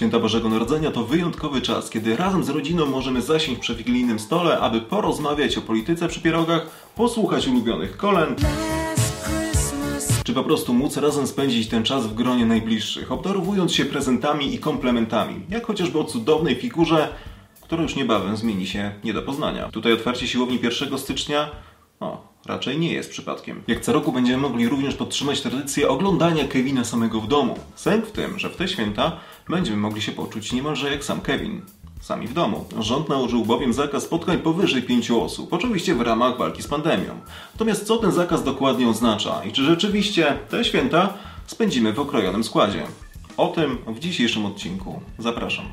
Święta Bożego Narodzenia to wyjątkowy czas, kiedy razem z rodziną możemy zasiąść przy wigilijnym stole, aby porozmawiać o polityce przy pierogach, posłuchać ulubionych kolęd, czy po prostu móc razem spędzić ten czas w gronie najbliższych, obdarowując się prezentami i komplementami, jak chociażby o cudownej figurze, która już niebawem zmieni się nie do poznania. Tutaj otwarcie siłowni 1 stycznia o, raczej nie jest przypadkiem. Jak co roku będziemy mogli również podtrzymać tradycję oglądania Kevina samego w domu. Sęk w tym, że w te święta będziemy mogli się poczuć niemalże jak sam Kevin. Sami w domu. Rząd nałożył bowiem zakaz spotkań powyżej pięciu osób, oczywiście w ramach walki z pandemią. Natomiast co ten zakaz dokładnie oznacza i czy rzeczywiście te święta spędzimy w okrojonym składzie? O tym w dzisiejszym odcinku. Zapraszam.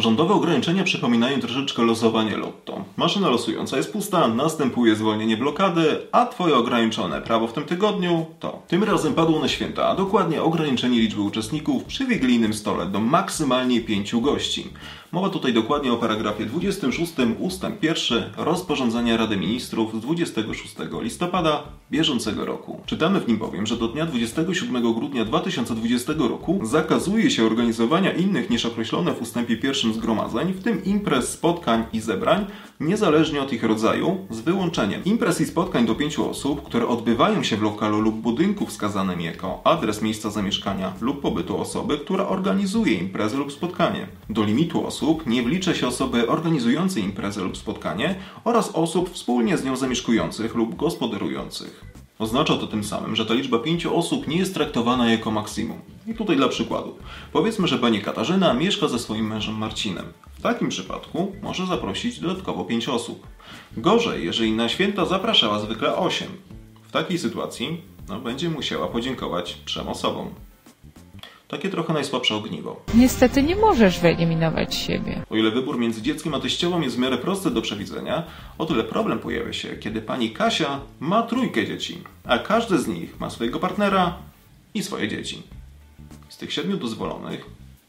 Rządowe ograniczenia przypominają troszeczkę losowanie lotto. Maszyna losująca jest pusta, następuje zwolnienie blokady, a twoje ograniczone prawo w tym tygodniu to. Tym razem padło na święta, a dokładnie ograniczenie liczby uczestników przy wigilijnym stole do maksymalnie pięciu gości. Mowa tutaj dokładnie o paragrafie 26 ustęp 1 rozporządzenia Rady Ministrów z 26 listopada bieżącego roku. Czytamy w nim bowiem, że do dnia 27 grudnia 2020 roku zakazuje się organizowania innych niż określone w ustępie 1 zgromadzeń, w tym imprez, spotkań i zebrań, niezależnie od ich rodzaju, z wyłączeniem imprez i spotkań do pięciu osób, które odbywają się w lokalu lub budynku wskazanym jako adres miejsca zamieszkania lub pobytu osoby, która organizuje imprezę lub spotkanie. Do limitu osób nie wlicza się osoby organizującej imprezę lub spotkanie oraz osób wspólnie z nią zamieszkujących lub gospodarujących. Oznacza to tym samym, że ta liczba pięciu osób nie jest traktowana jako maksimum. I tutaj dla przykładu. Powiedzmy, że pani Katarzyna mieszka ze swoim mężem Marcinem. W takim przypadku może zaprosić dodatkowo 5 osób. Gorzej, jeżeli na święta zapraszała zwykle 8. W takiej sytuacji no, będzie musiała podziękować trzem osobom. Takie trochę najsłabsze ogniwo. Niestety nie możesz wyeliminować siebie. O ile wybór między dzieckiem a teściową jest w miarę prosty do przewidzenia, o tyle problem pojawia się, kiedy pani Kasia ma trójkę dzieci, a każdy z nich ma swojego partnera i swoje dzieci. Z tych siedmiu dozwolonych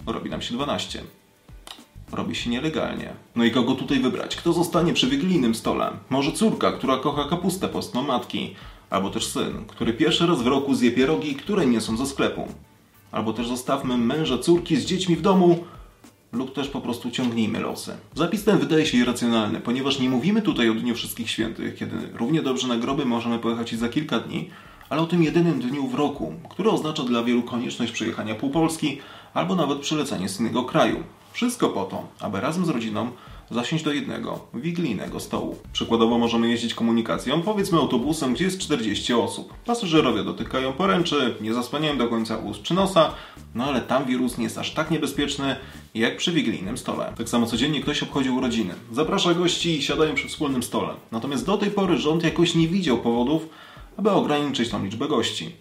robi nam się 12 robi się nielegalnie. No i kogo tutaj wybrać? Kto zostanie przy wigilijnym stole? Może córka, która kocha kapustę postną matki, albo też syn, który pierwszy raz w roku zje pierogi, które nie są ze sklepu. Albo też zostawmy męża córki z dziećmi w domu, lub też po prostu ciągnijmy losy. Zapis ten wydaje się irracjonalny, ponieważ nie mówimy tutaj o Dniu Wszystkich Świętych, kiedy równie dobrze na groby możemy pojechać za kilka dni, ale o tym jedynym dniu w roku, który oznacza dla wielu konieczność przejechania pół Polski albo nawet przylecenie z innego kraju. Wszystko po to, aby razem z rodziną zasiąść do jednego, wigilijnego stołu. Przykładowo możemy jeździć komunikacją, powiedzmy autobusem, gdzie jest 40 osób. Pasażerowie dotykają poręczy, nie zasłaniają do końca ust czy nosa, no ale tam wirus nie jest aż tak niebezpieczny, jak przy wigilijnym stole. Tak samo codziennie ktoś obchodził urodziny. Zaprasza gości i siadają przy wspólnym stole. Natomiast do tej pory rząd jakoś nie widział powodów, aby ograniczyć tą liczbę gości.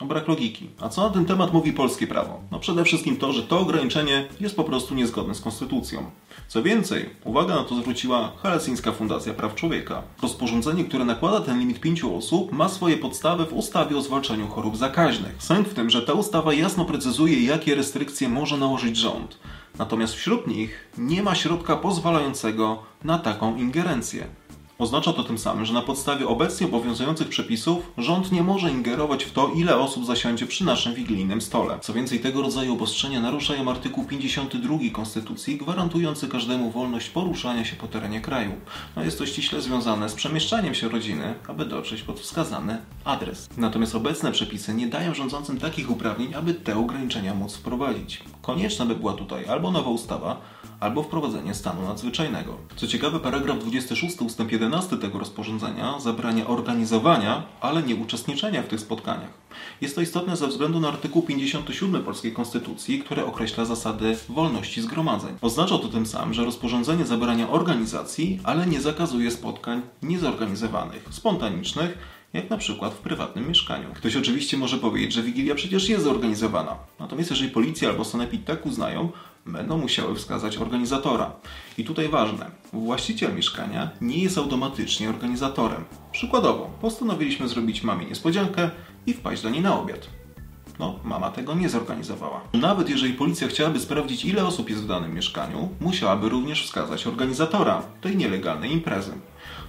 Brak logiki. A co na ten temat mówi polskie prawo? No przede wszystkim to, że to ograniczenie jest po prostu niezgodne z konstytucją. Co więcej, uwaga na to zwróciła Helsińska Fundacja Praw Człowieka. Rozporządzenie, które nakłada ten limit pięciu osób, ma swoje podstawy w ustawie o zwalczaniu chorób zakaźnych. Sęk w tym, że ta ustawa jasno precyzuje, jakie restrykcje może nałożyć rząd. Natomiast wśród nich nie ma środka pozwalającego na taką ingerencję. Oznacza to tym samym, że na podstawie obecnie obowiązujących przepisów rząd nie może ingerować w to, ile osób zasiądzie przy naszym wigilijnym stole. Co więcej, tego rodzaju obostrzenia naruszają artykuł 52 Konstytucji, gwarantujący każdemu wolność poruszania się po terenie kraju. No jest to ściśle związane z przemieszczaniem się rodziny, aby dotrzeć pod wskazany adres. Natomiast obecne przepisy nie dają rządzącym takich uprawnień, aby te ograniczenia móc wprowadzić. Konieczna by była tutaj albo nowa ustawa, albo wprowadzenie stanu nadzwyczajnego. Co ciekawe, paragraf 26 ustęp 11 tego rozporządzenia zabrania organizowania, ale nie uczestniczenia w tych spotkaniach. Jest to istotne ze względu na artykuł 57 polskiej konstytucji, który określa zasady wolności zgromadzeń. Oznacza to tym samym, że rozporządzenie zabrania organizacji, ale nie zakazuje spotkań niezorganizowanych, spontanicznych, jak na przykład w prywatnym mieszkaniu. Ktoś oczywiście może powiedzieć, że Wigilia przecież jest zorganizowana. Natomiast jeżeli policja albo sanepid tak uznają, będą musiały wskazać organizatora. I tutaj ważne, właściciel mieszkania nie jest automatycznie organizatorem. Przykładowo, postanowiliśmy zrobić mamie niespodziankę i wpaść do niej na obiad. No, mama tego nie zorganizowała. Nawet jeżeli policja chciałaby sprawdzić, ile osób jest w danym mieszkaniu, musiałaby również wskazać organizatora tej nielegalnej imprezy.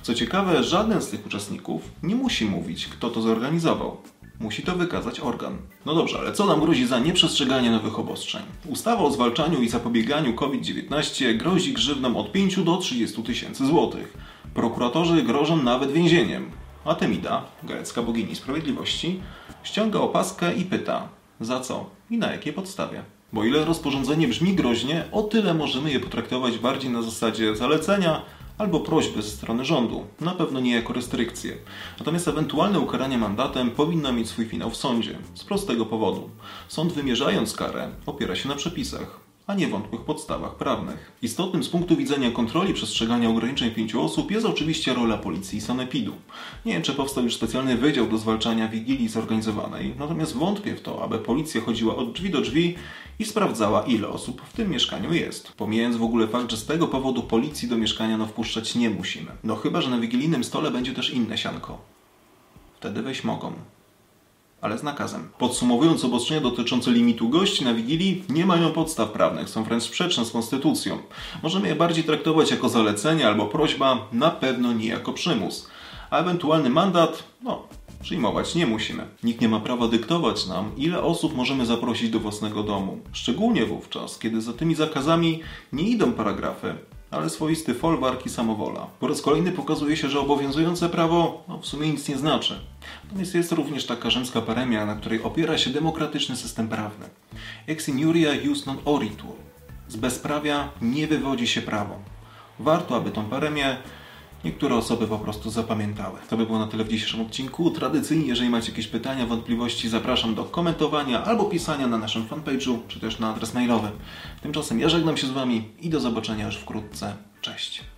Co ciekawe, żaden z tych uczestników nie musi mówić, kto to zorganizował. Musi to wykazać organ. No dobrze, ale co nam grozi za nieprzestrzeganie nowych obostrzeń? Ustawa o zwalczaniu i zapobieganiu COVID-19 grozi grzywną od 5 do 30 tysięcy złotych. Prokuratorzy grożą nawet więzieniem. A Temida, grecka bogini sprawiedliwości, ściąga opaskę i pyta, za co i na jakiej podstawie. Bo ile rozporządzenie brzmi groźnie, o tyle możemy je potraktować bardziej na zasadzie zalecenia albo prośby ze strony rządu, na pewno nie jako restrykcje. Natomiast ewentualne ukaranie mandatem powinno mieć swój finał w sądzie, z prostego powodu. Sąd wymierzając karę opiera się na przepisach a nie wątłych podstawach prawnych. Istotnym z punktu widzenia kontroli przestrzegania ograniczeń pięciu osób jest oczywiście rola policji i sanepidu. Nie wiem, czy powstał już specjalny wydział do zwalczania wigilii zorganizowanej, natomiast wątpię w to, aby policja chodziła od drzwi do drzwi i sprawdzała, ile osób w tym mieszkaniu jest. Pomijając w ogóle fakt, że z tego powodu policji do mieszkania no wpuszczać nie musimy. No chyba, że na wigilijnym stole będzie też inne sianko. Wtedy wejść mogą ale z nakazem. Podsumowując, obostrzenia dotyczące limitu gości na Wigilii nie mają podstaw prawnych, są wręcz sprzeczne z konstytucją. Możemy je bardziej traktować jako zalecenie albo prośba, na pewno nie jako przymus. A ewentualny mandat, no, przyjmować nie musimy. Nikt nie ma prawa dyktować nam, ile osób możemy zaprosić do własnego domu. Szczególnie wówczas, kiedy za tymi zakazami nie idą paragrafy, ale swoisty folwark i samowola. Po raz kolejny pokazuje się, że obowiązujące prawo no, w sumie nic nie znaczy. Natomiast jest również taka rzymska paremia, na której opiera się demokratyczny system prawny. Ex iniuria jus non oritur. Z bezprawia nie wywodzi się prawo. Warto, aby tą paremię niektóre osoby po prostu zapamiętały. To by było na tyle w dzisiejszym odcinku. Tradycyjnie, jeżeli macie jakieś pytania, wątpliwości, zapraszam do komentowania albo pisania na naszym fanpage'u, czy też na adres mailowy. Tymczasem ja żegnam się z Wami i do zobaczenia już wkrótce. Cześć.